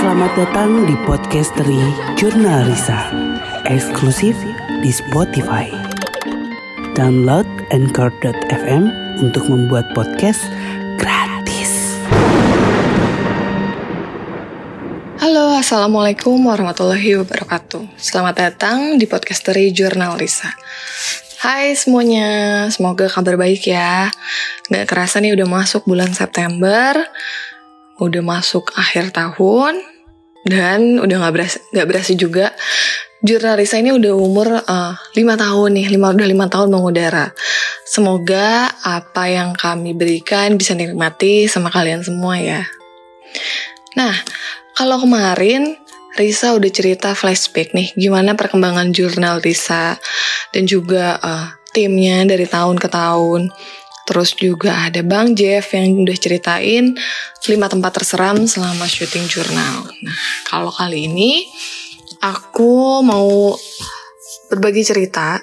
Selamat datang di podcasteri Jurnal Risa, eksklusif di Spotify. Download Anchor.fm untuk membuat podcast gratis. Halo, Assalamualaikum warahmatullahi wabarakatuh. Selamat datang di podcasteri Jurnal Risa. Hai semuanya, semoga kabar baik ya. Gak kerasa nih udah masuk bulan September, udah masuk akhir tahun, dan udah gak berasa, gak berasa juga Jurnalisa ini udah umur uh, 5 tahun nih, 5, udah 5 tahun mengudara. Semoga apa yang kami berikan bisa nikmati sama kalian semua ya. Nah, kalau kemarin Risa udah cerita flashback nih, gimana perkembangan jurnal Risa dan juga uh, timnya dari tahun ke tahun. Terus juga ada Bang Jeff yang udah ceritain 5 tempat terseram selama syuting jurnal. Nah, kalau kali ini aku mau berbagi cerita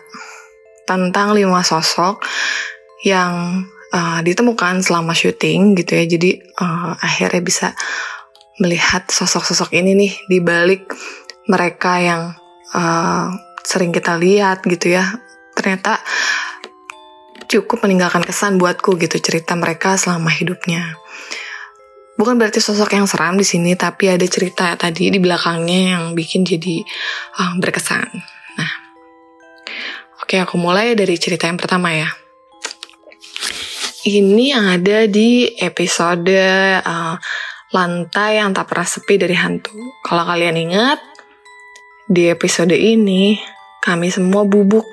tentang lima sosok yang uh, ditemukan selama syuting gitu ya. Jadi uh, akhirnya bisa melihat sosok-sosok ini nih di balik mereka yang uh, sering kita lihat gitu ya. Ternyata cukup meninggalkan kesan buatku gitu cerita mereka selama hidupnya bukan berarti sosok yang seram di sini, tapi ada cerita tadi di belakangnya yang bikin jadi uh, berkesan. Nah, oke aku mulai dari cerita yang pertama ya. Ini ada di episode uh, lantai yang tak pernah sepi dari hantu. Kalau kalian ingat, di episode ini kami semua bubuk.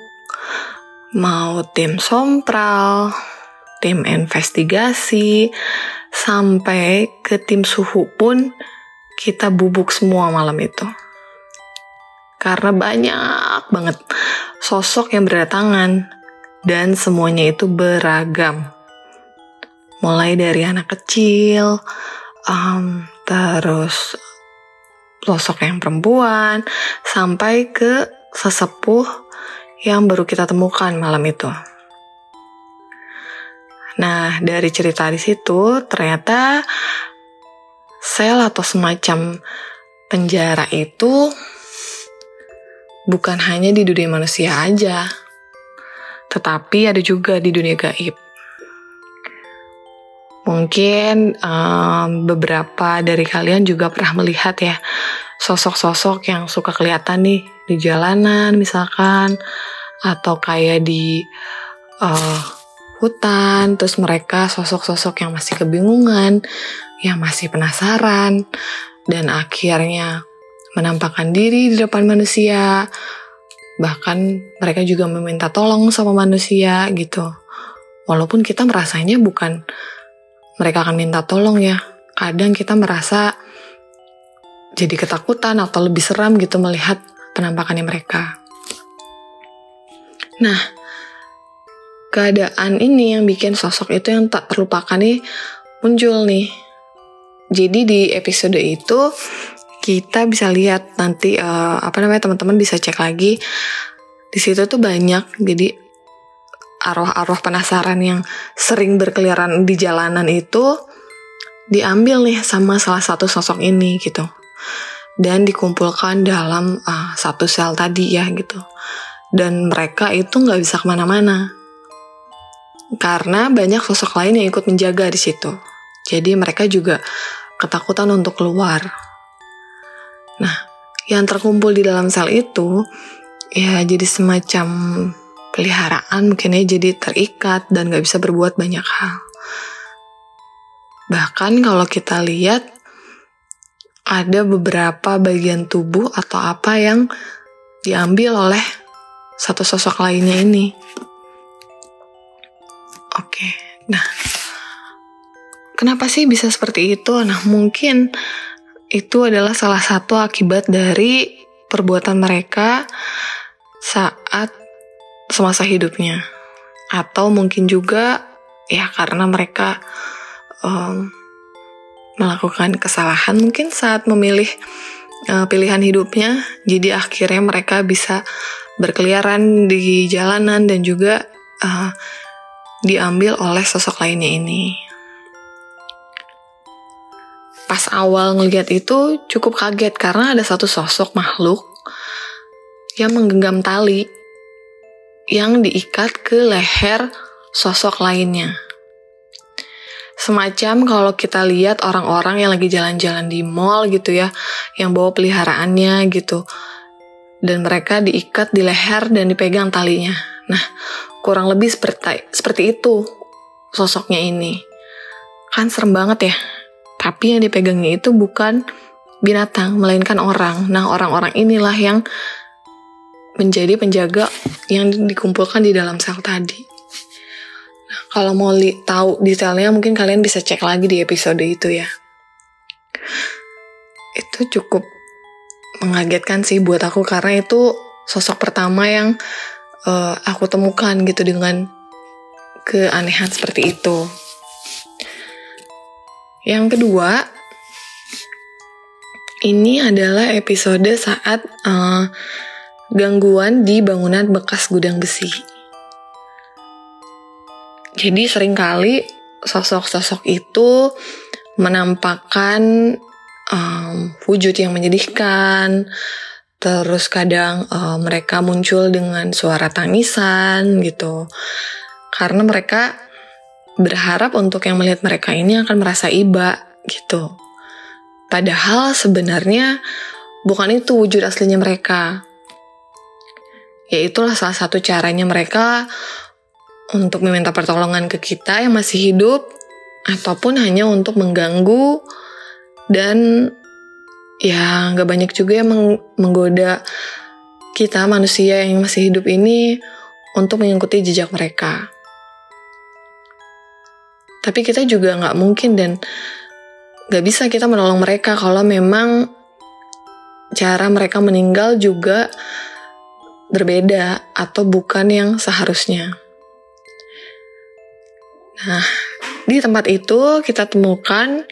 Mau tim sompral, tim investigasi, sampai ke tim suhu pun kita bubuk semua malam itu. Karena banyak banget sosok yang berdatangan dan semuanya itu beragam. Mulai dari anak kecil, um, terus sosok yang perempuan, sampai ke sesepuh yang baru kita temukan malam itu. Nah, dari cerita di situ ternyata sel atau semacam penjara itu bukan hanya di dunia manusia aja, tetapi ada juga di dunia gaib. Mungkin um, beberapa dari kalian juga pernah melihat ya sosok-sosok yang suka kelihatan nih di jalanan misalkan atau kayak di uh, hutan, terus mereka sosok-sosok yang masih kebingungan, yang masih penasaran, dan akhirnya menampakkan diri di depan manusia. Bahkan mereka juga meminta tolong sama manusia gitu. Walaupun kita merasanya bukan mereka akan minta tolong ya. Kadang kita merasa jadi ketakutan atau lebih seram gitu melihat penampakannya mereka. Nah, keadaan ini yang bikin sosok itu yang tak terlupakan nih muncul nih. Jadi di episode itu kita bisa lihat nanti uh, apa namanya teman-teman bisa cek lagi di situ tuh banyak jadi arwah-arwah penasaran yang sering berkeliaran di jalanan itu diambil nih sama salah satu sosok ini gitu dan dikumpulkan dalam uh, satu sel tadi ya gitu dan mereka itu nggak bisa ke mana-mana karena banyak sosok lain yang ikut menjaga di situ. Jadi mereka juga ketakutan untuk keluar. Nah, yang terkumpul di dalam sel itu ya jadi semacam peliharaan mungkin ya jadi terikat dan gak bisa berbuat banyak hal. Bahkan kalau kita lihat ada beberapa bagian tubuh atau apa yang diambil oleh satu sosok lainnya ini. Oke, nah kenapa sih bisa seperti itu? Nah mungkin itu adalah salah satu akibat dari perbuatan mereka saat semasa hidupnya, atau mungkin juga ya karena mereka um, melakukan kesalahan mungkin saat memilih uh, pilihan hidupnya, jadi akhirnya mereka bisa berkeliaran di jalanan dan juga uh, diambil oleh sosok lainnya ini. pas awal ngeliat itu cukup kaget karena ada satu sosok makhluk yang menggenggam tali yang diikat ke leher sosok lainnya. Semacam kalau kita lihat orang-orang yang lagi jalan-jalan di mall gitu ya, yang bawa peliharaannya gitu. Dan mereka diikat di leher dan dipegang talinya. Nah, kurang lebih seperti, seperti itu sosoknya ini. Kan serem banget ya. Tapi yang dipegangnya itu bukan binatang, melainkan orang. Nah, orang-orang inilah yang menjadi penjaga yang dikumpulkan di dalam sel tadi. Kalau mau li tahu detailnya mungkin kalian bisa cek lagi di episode itu ya. Itu cukup mengagetkan sih buat aku karena itu sosok pertama yang uh, aku temukan gitu dengan keanehan seperti itu. Yang kedua, ini adalah episode saat uh, gangguan di bangunan bekas gudang besi. Jadi sering kali sosok-sosok itu menampakkan um, wujud yang menyedihkan, terus kadang uh, mereka muncul dengan suara tangisan gitu, karena mereka berharap untuk yang melihat mereka ini akan merasa iba gitu. Padahal sebenarnya bukan itu wujud aslinya mereka. Ya itulah salah satu caranya mereka untuk meminta pertolongan ke kita yang masih hidup ataupun hanya untuk mengganggu dan ya nggak banyak juga yang menggoda kita manusia yang masih hidup ini untuk mengikuti jejak mereka. Tapi kita juga nggak mungkin dan nggak bisa kita menolong mereka kalau memang cara mereka meninggal juga berbeda atau bukan yang seharusnya. Nah, di tempat itu kita temukan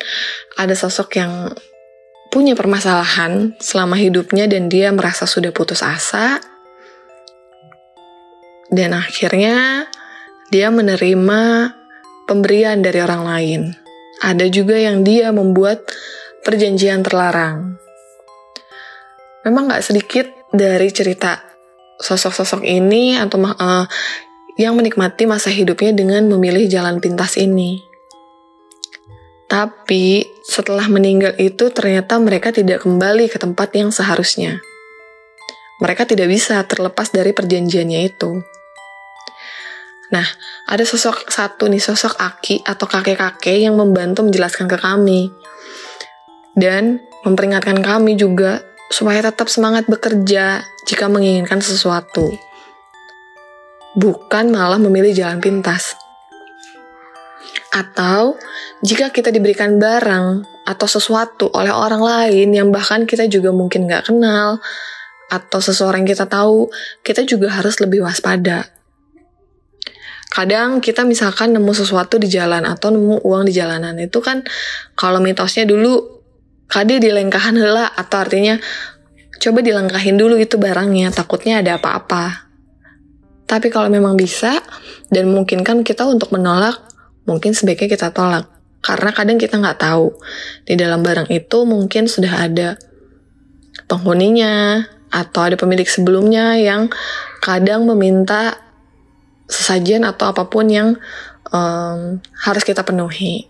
ada sosok yang punya permasalahan selama hidupnya dan dia merasa sudah putus asa. Dan akhirnya dia menerima pemberian dari orang lain. Ada juga yang dia membuat perjanjian terlarang. Memang gak sedikit dari cerita sosok-sosok ini atau uh, yang menikmati masa hidupnya dengan memilih jalan pintas ini. Tapi setelah meninggal itu ternyata mereka tidak kembali ke tempat yang seharusnya. Mereka tidak bisa terlepas dari perjanjiannya itu. Nah, ada sosok satu nih, sosok Aki atau kakek-kakek yang membantu menjelaskan ke kami. Dan memperingatkan kami juga supaya tetap semangat bekerja jika menginginkan sesuatu, bukan malah memilih jalan pintas. Atau jika kita diberikan barang atau sesuatu oleh orang lain yang bahkan kita juga mungkin nggak kenal, atau seseorang yang kita tahu, kita juga harus lebih waspada. Kadang kita misalkan nemu sesuatu di jalan atau nemu uang di jalanan itu kan kalau mitosnya dulu kade dilengkahan hela atau artinya coba dilengkahin dulu itu barangnya takutnya ada apa-apa tapi kalau memang bisa dan mungkin kan kita untuk menolak mungkin sebaiknya kita tolak karena kadang kita nggak tahu di dalam barang itu mungkin sudah ada penghuninya atau ada pemilik sebelumnya yang kadang meminta sesajen atau apa pun yang um, harus kita penuhi.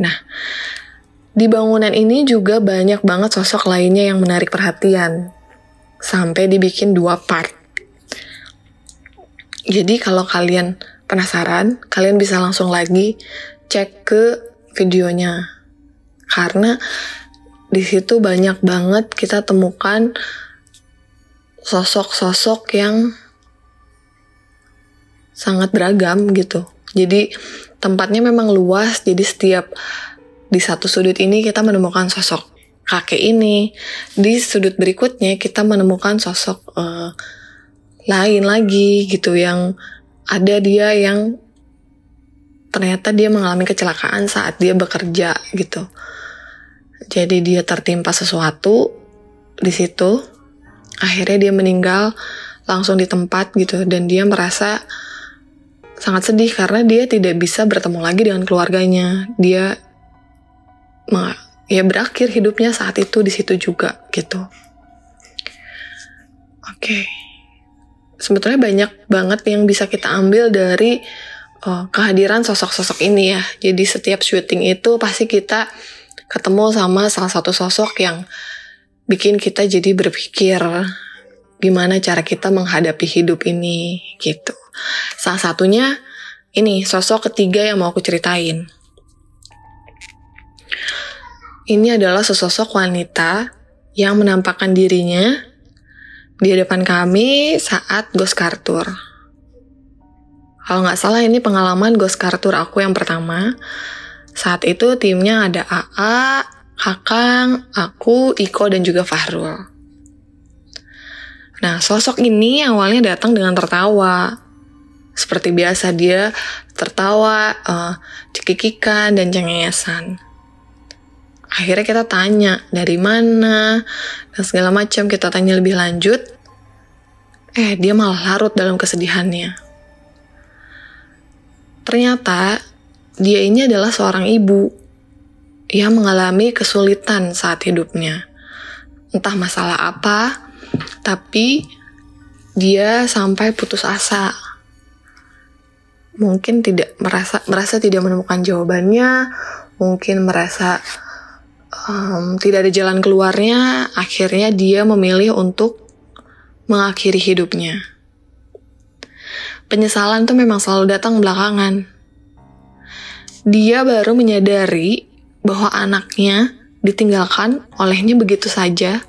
Nah, di bangunan ini juga banyak banget sosok lainnya yang menarik perhatian. Sampai dibikin dua part. Jadi kalau kalian penasaran, kalian bisa langsung lagi cek ke videonya. Karena di situ banyak banget kita temukan sosok-sosok yang sangat beragam gitu. Jadi tempatnya memang luas, jadi setiap di satu sudut ini kita menemukan sosok kakek ini, di sudut berikutnya kita menemukan sosok uh, lain lagi gitu yang ada dia yang ternyata dia mengalami kecelakaan saat dia bekerja gitu. Jadi dia tertimpa sesuatu di situ, akhirnya dia meninggal langsung di tempat gitu dan dia merasa sangat sedih karena dia tidak bisa bertemu lagi dengan keluarganya. Dia ya berakhir hidupnya saat itu di situ juga gitu. Oke. Okay. Sebetulnya banyak banget yang bisa kita ambil dari uh, kehadiran sosok-sosok ini ya. Jadi setiap syuting itu pasti kita ketemu sama salah satu sosok yang bikin kita jadi berpikir gimana cara kita menghadapi hidup ini gitu. Salah satunya ini sosok ketiga yang mau aku ceritain. Ini adalah sesosok wanita yang menampakkan dirinya di hadapan kami saat Ghost Kartur. Kalau nggak salah ini pengalaman Ghost Kartur aku yang pertama. Saat itu timnya ada AA, Kakang, aku, Iko, dan juga Fahrul. Nah, sosok ini awalnya datang dengan tertawa. Seperti biasa dia tertawa, uh, cekikikan, dan cengengesan akhirnya kita tanya dari mana? Dan segala macam kita tanya lebih lanjut. Eh dia malah larut dalam kesedihannya. Ternyata dia ini adalah seorang ibu yang mengalami kesulitan saat hidupnya. Entah masalah apa tapi dia sampai putus asa. Mungkin tidak merasa merasa tidak menemukan jawabannya mungkin merasa um, tidak ada jalan keluarnya, akhirnya dia memilih untuk mengakhiri hidupnya. Penyesalan tuh memang selalu datang belakangan. Dia baru menyadari bahwa anaknya ditinggalkan olehnya begitu saja.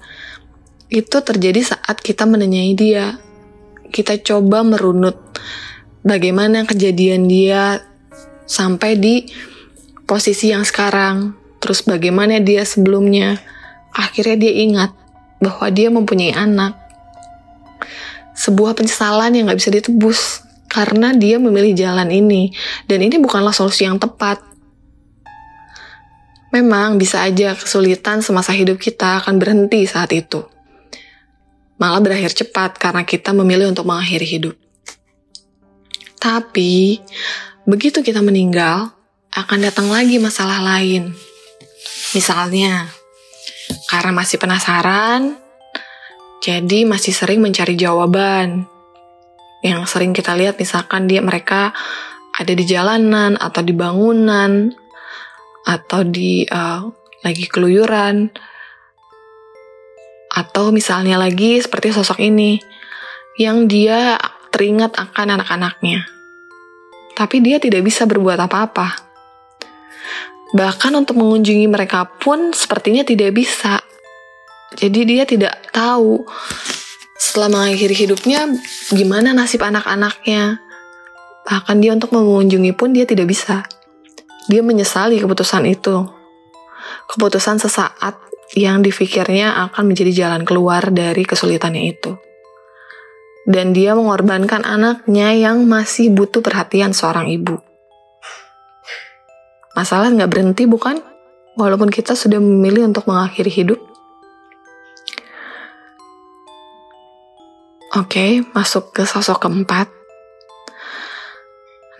Itu terjadi saat kita menanyai dia. Kita coba merunut bagaimana kejadian dia sampai di posisi yang sekarang terus bagaimana dia sebelumnya. Akhirnya dia ingat bahwa dia mempunyai anak. Sebuah penyesalan yang gak bisa ditebus karena dia memilih jalan ini. Dan ini bukanlah solusi yang tepat. Memang bisa aja kesulitan semasa hidup kita akan berhenti saat itu. Malah berakhir cepat karena kita memilih untuk mengakhiri hidup. Tapi, begitu kita meninggal, akan datang lagi masalah lain Misalnya, karena masih penasaran, jadi masih sering mencari jawaban. Yang sering kita lihat misalkan dia mereka ada di jalanan atau di bangunan atau di uh, lagi keluyuran atau misalnya lagi seperti sosok ini yang dia teringat akan anak-anaknya. Tapi dia tidak bisa berbuat apa-apa Bahkan untuk mengunjungi mereka pun sepertinya tidak bisa. Jadi dia tidak tahu setelah mengakhiri hidupnya gimana nasib anak-anaknya. Bahkan dia untuk mengunjungi pun dia tidak bisa. Dia menyesali keputusan itu. Keputusan sesaat yang difikirnya akan menjadi jalan keluar dari kesulitannya itu. Dan dia mengorbankan anaknya yang masih butuh perhatian seorang ibu. Masalah nggak berhenti bukan? Walaupun kita sudah memilih untuk mengakhiri hidup. Oke, masuk ke sosok keempat.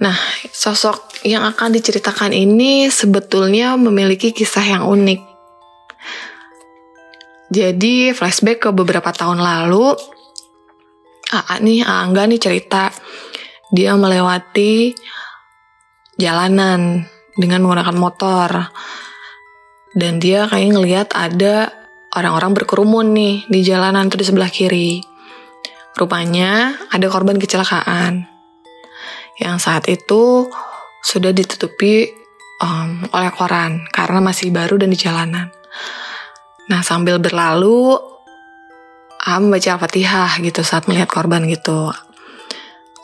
Nah, sosok yang akan diceritakan ini sebetulnya memiliki kisah yang unik. Jadi, flashback ke beberapa tahun lalu, Aa nih, Angga nih cerita, dia melewati jalanan dengan menggunakan motor. Dan dia kayak ngelihat ada orang-orang berkerumun nih di jalanan tuh di sebelah kiri. Rupanya ada korban kecelakaan yang saat itu sudah ditutupi um, oleh koran karena masih baru dan di jalanan. Nah sambil berlalu, A membaca Al-Fatihah gitu saat melihat korban gitu.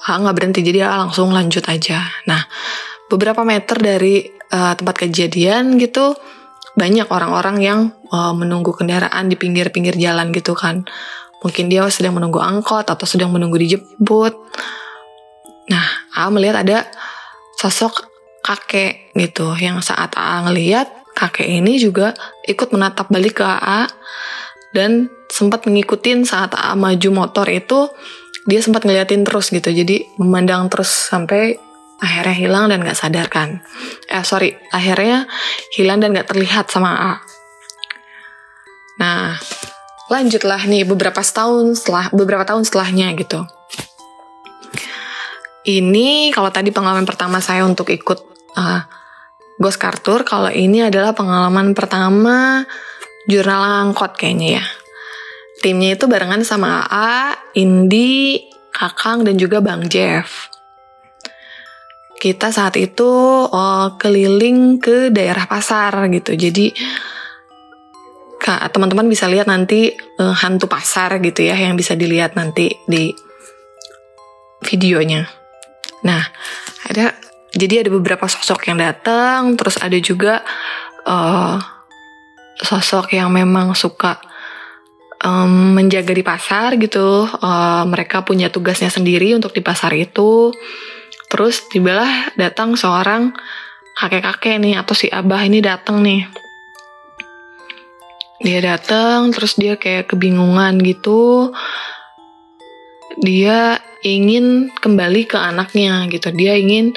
A nggak berhenti jadi langsung lanjut aja. Nah beberapa meter dari uh, tempat kejadian gitu banyak orang-orang yang uh, menunggu kendaraan di pinggir-pinggir jalan gitu kan. Mungkin dia sedang menunggu angkot atau sedang menunggu dijemput. Nah, A melihat ada sosok kakek gitu yang saat A ngelihat kakek ini juga ikut menatap balik ke A dan sempat mengikutin saat A maju motor itu dia sempat ngeliatin terus gitu jadi memandang terus sampai akhirnya hilang dan gak sadarkan. Eh sorry, akhirnya hilang dan gak terlihat sama A. lanjutlah nih beberapa tahun setelah beberapa tahun setelahnya gitu. Ini kalau tadi pengalaman pertama saya untuk ikut uh, Ghost Kartur, kalau ini adalah pengalaman pertama jurnal angkot kayaknya ya. Timnya itu barengan sama AA, Indi, Kakang, dan juga Bang Jeff. Kita saat itu oh, keliling ke daerah pasar gitu. Jadi teman-teman bisa lihat nanti uh, hantu pasar gitu ya yang bisa dilihat nanti di videonya. Nah, ada jadi ada beberapa sosok yang datang, terus ada juga uh, sosok yang memang suka um, menjaga di pasar gitu. Uh, mereka punya tugasnya sendiri untuk di pasar itu. Terus tibalah datang seorang kakek-kakek nih atau si abah ini datang nih. Dia datang terus dia kayak kebingungan gitu. Dia ingin kembali ke anaknya gitu. Dia ingin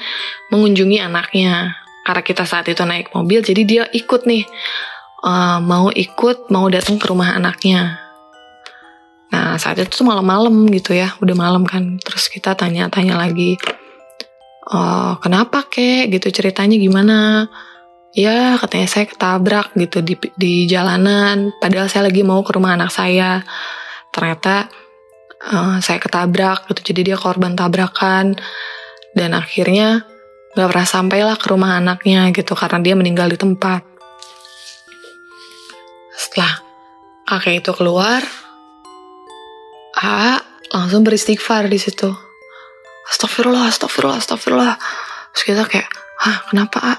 mengunjungi anaknya. Karena kita saat itu naik mobil jadi dia ikut nih. Uh, mau ikut mau datang ke rumah anaknya. Nah saat itu malam-malam gitu ya. Udah malam kan. Terus kita tanya-tanya lagi uh, kenapa kek? Gitu ceritanya gimana? Ya katanya saya ketabrak gitu di, di jalanan padahal saya lagi mau ke rumah anak saya. Ternyata uh, saya ketabrak gitu jadi dia korban tabrakan. Dan akhirnya nggak pernah sampailah ke rumah anaknya gitu karena dia meninggal di tempat. Setelah kakek itu keluar A langsung beristighfar di situ astagfirullah astagfirullah astagfirullah terus kita kayak hah kenapa A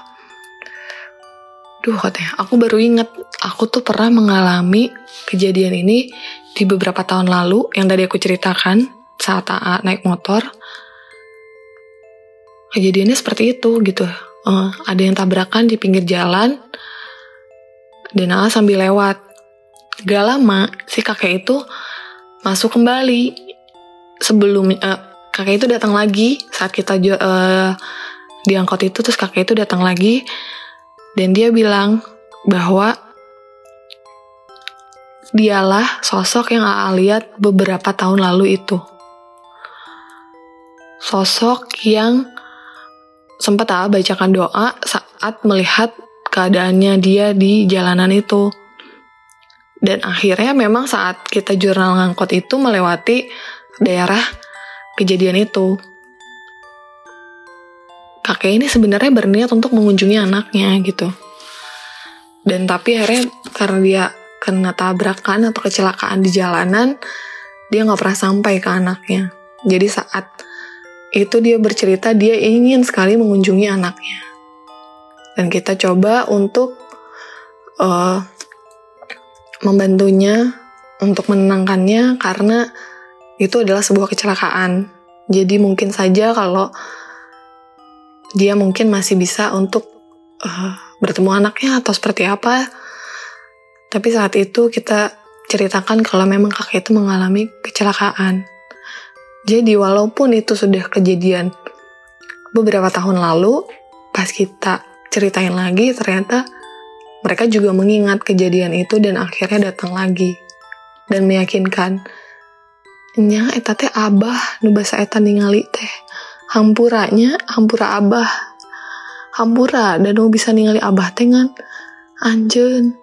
Duh katanya, aku baru inget, aku tuh pernah mengalami kejadian ini di beberapa tahun lalu yang tadi aku ceritakan saat AA naik motor. Kejadiannya seperti itu gitu. Uh, ada yang tabrakan di pinggir jalan dan AA sambil lewat. Gak lama si kakek itu masuk kembali sebelum uh, kakek itu datang lagi saat kita uh, diangkut itu terus kakek itu datang lagi dan dia bilang bahwa dialah sosok yang AA lihat beberapa tahun lalu itu. Sosok yang sempat AA bacakan doa saat melihat keadaannya dia di jalanan itu. Dan akhirnya memang saat kita jurnal ngangkot itu melewati daerah kejadian itu kakek ini sebenarnya berniat untuk mengunjungi anaknya gitu. Dan tapi akhirnya karena dia kena tabrakan atau kecelakaan di jalanan, dia nggak pernah sampai ke anaknya. Jadi saat itu dia bercerita dia ingin sekali mengunjungi anaknya. Dan kita coba untuk uh, membantunya untuk menenangkannya karena itu adalah sebuah kecelakaan. Jadi mungkin saja kalau dia mungkin masih bisa untuk uh, bertemu anaknya atau seperti apa. Tapi saat itu kita ceritakan kalau memang kakek itu mengalami kecelakaan. Jadi walaupun itu sudah kejadian beberapa tahun lalu, pas kita ceritain lagi ternyata mereka juga mengingat kejadian itu dan akhirnya datang lagi dan meyakinkan nya eta teh abah nu basa eta ningali teh. Hampuranya hampura abah. Hampura dan mau bisa ningali abah tengan anjen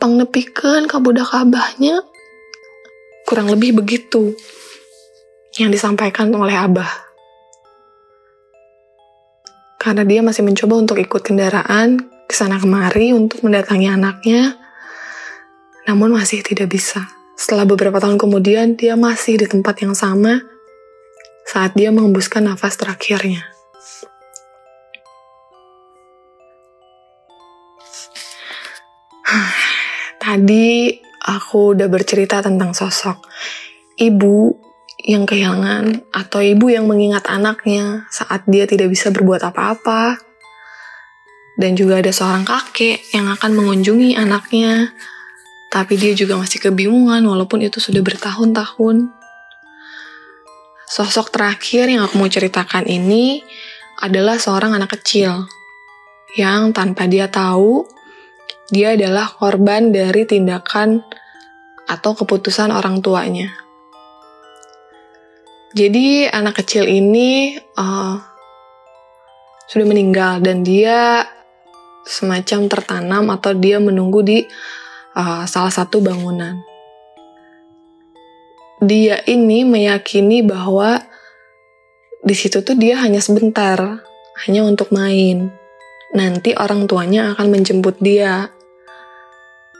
pangnepikan kabudak abahnya. Kurang lebih begitu yang disampaikan oleh abah. Karena dia masih mencoba untuk ikut kendaraan ke sana kemari untuk mendatangi anaknya namun masih tidak bisa setelah beberapa tahun kemudian dia masih di tempat yang sama saat dia mengembuskan nafas terakhirnya. Tadi aku udah bercerita tentang sosok ibu yang kehilangan atau ibu yang mengingat anaknya saat dia tidak bisa berbuat apa-apa. Dan juga ada seorang kakek yang akan mengunjungi anaknya, tapi dia juga masih kebingungan walaupun itu sudah bertahun-tahun. Sosok terakhir yang aku mau ceritakan ini adalah seorang anak kecil yang tanpa dia tahu dia adalah korban dari tindakan atau keputusan orang tuanya. Jadi anak kecil ini uh, sudah meninggal dan dia semacam tertanam atau dia menunggu di uh, salah satu bangunan. Dia ini meyakini bahwa di situ tuh dia hanya sebentar, hanya untuk main. Nanti orang tuanya akan menjemput dia.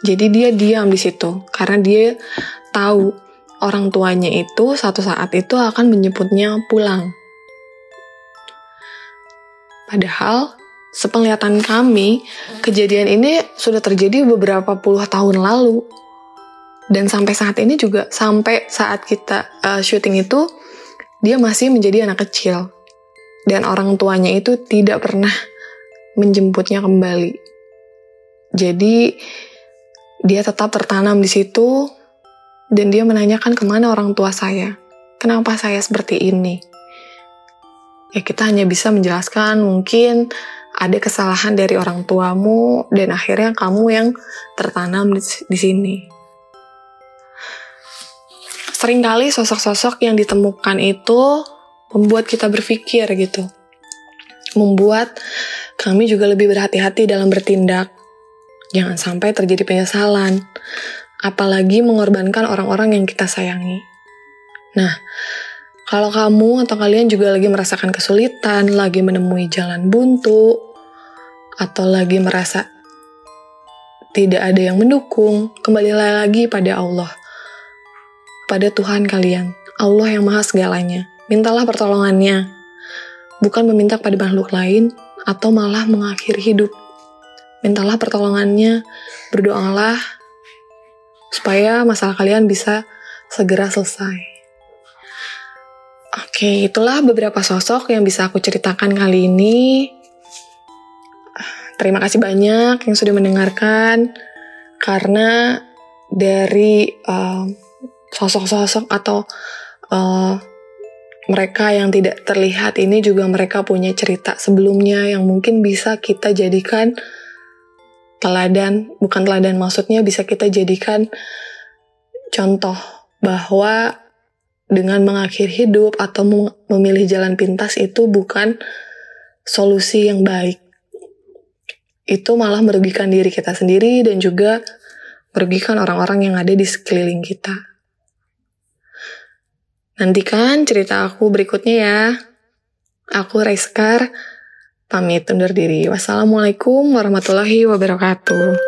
Jadi dia diam di situ karena dia tahu orang tuanya itu satu saat itu akan menjemputnya pulang. Padahal sepenglihatan kami, kejadian ini sudah terjadi beberapa puluh tahun lalu. Dan sampai saat ini juga, sampai saat kita uh, syuting itu, dia masih menjadi anak kecil. Dan orang tuanya itu tidak pernah menjemputnya kembali. Jadi, dia tetap tertanam di situ, dan dia menanyakan ke mana orang tua saya. Kenapa saya seperti ini? ya kita hanya bisa menjelaskan mungkin ada kesalahan dari orang tuamu dan akhirnya kamu yang tertanam di, di sini. Seringkali sosok-sosok yang ditemukan itu membuat kita berpikir gitu. Membuat kami juga lebih berhati-hati dalam bertindak. Jangan sampai terjadi penyesalan, apalagi mengorbankan orang-orang yang kita sayangi. Nah, kalau kamu atau kalian juga lagi merasakan kesulitan, lagi menemui jalan buntu, atau lagi merasa tidak ada yang mendukung, kembalilah lagi pada Allah. Pada Tuhan kalian, Allah yang maha segalanya. Mintalah pertolongannya, bukan meminta pada makhluk lain, atau malah mengakhiri hidup. Mintalah pertolongannya, berdoalah, supaya masalah kalian bisa segera selesai. Oke, itulah beberapa sosok yang bisa aku ceritakan kali ini. Terima kasih banyak yang sudah mendengarkan, karena dari sosok-sosok uh, atau uh, mereka yang tidak terlihat ini juga mereka punya cerita sebelumnya yang mungkin bisa kita jadikan teladan, bukan teladan maksudnya bisa kita jadikan contoh bahwa dengan mengakhiri hidup atau memilih jalan pintas itu bukan solusi yang baik. Itu malah merugikan diri kita sendiri dan juga merugikan orang-orang yang ada di sekeliling kita. Nantikan cerita aku berikutnya ya. Aku Raiskar, pamit undur diri. Wassalamualaikum warahmatullahi wabarakatuh.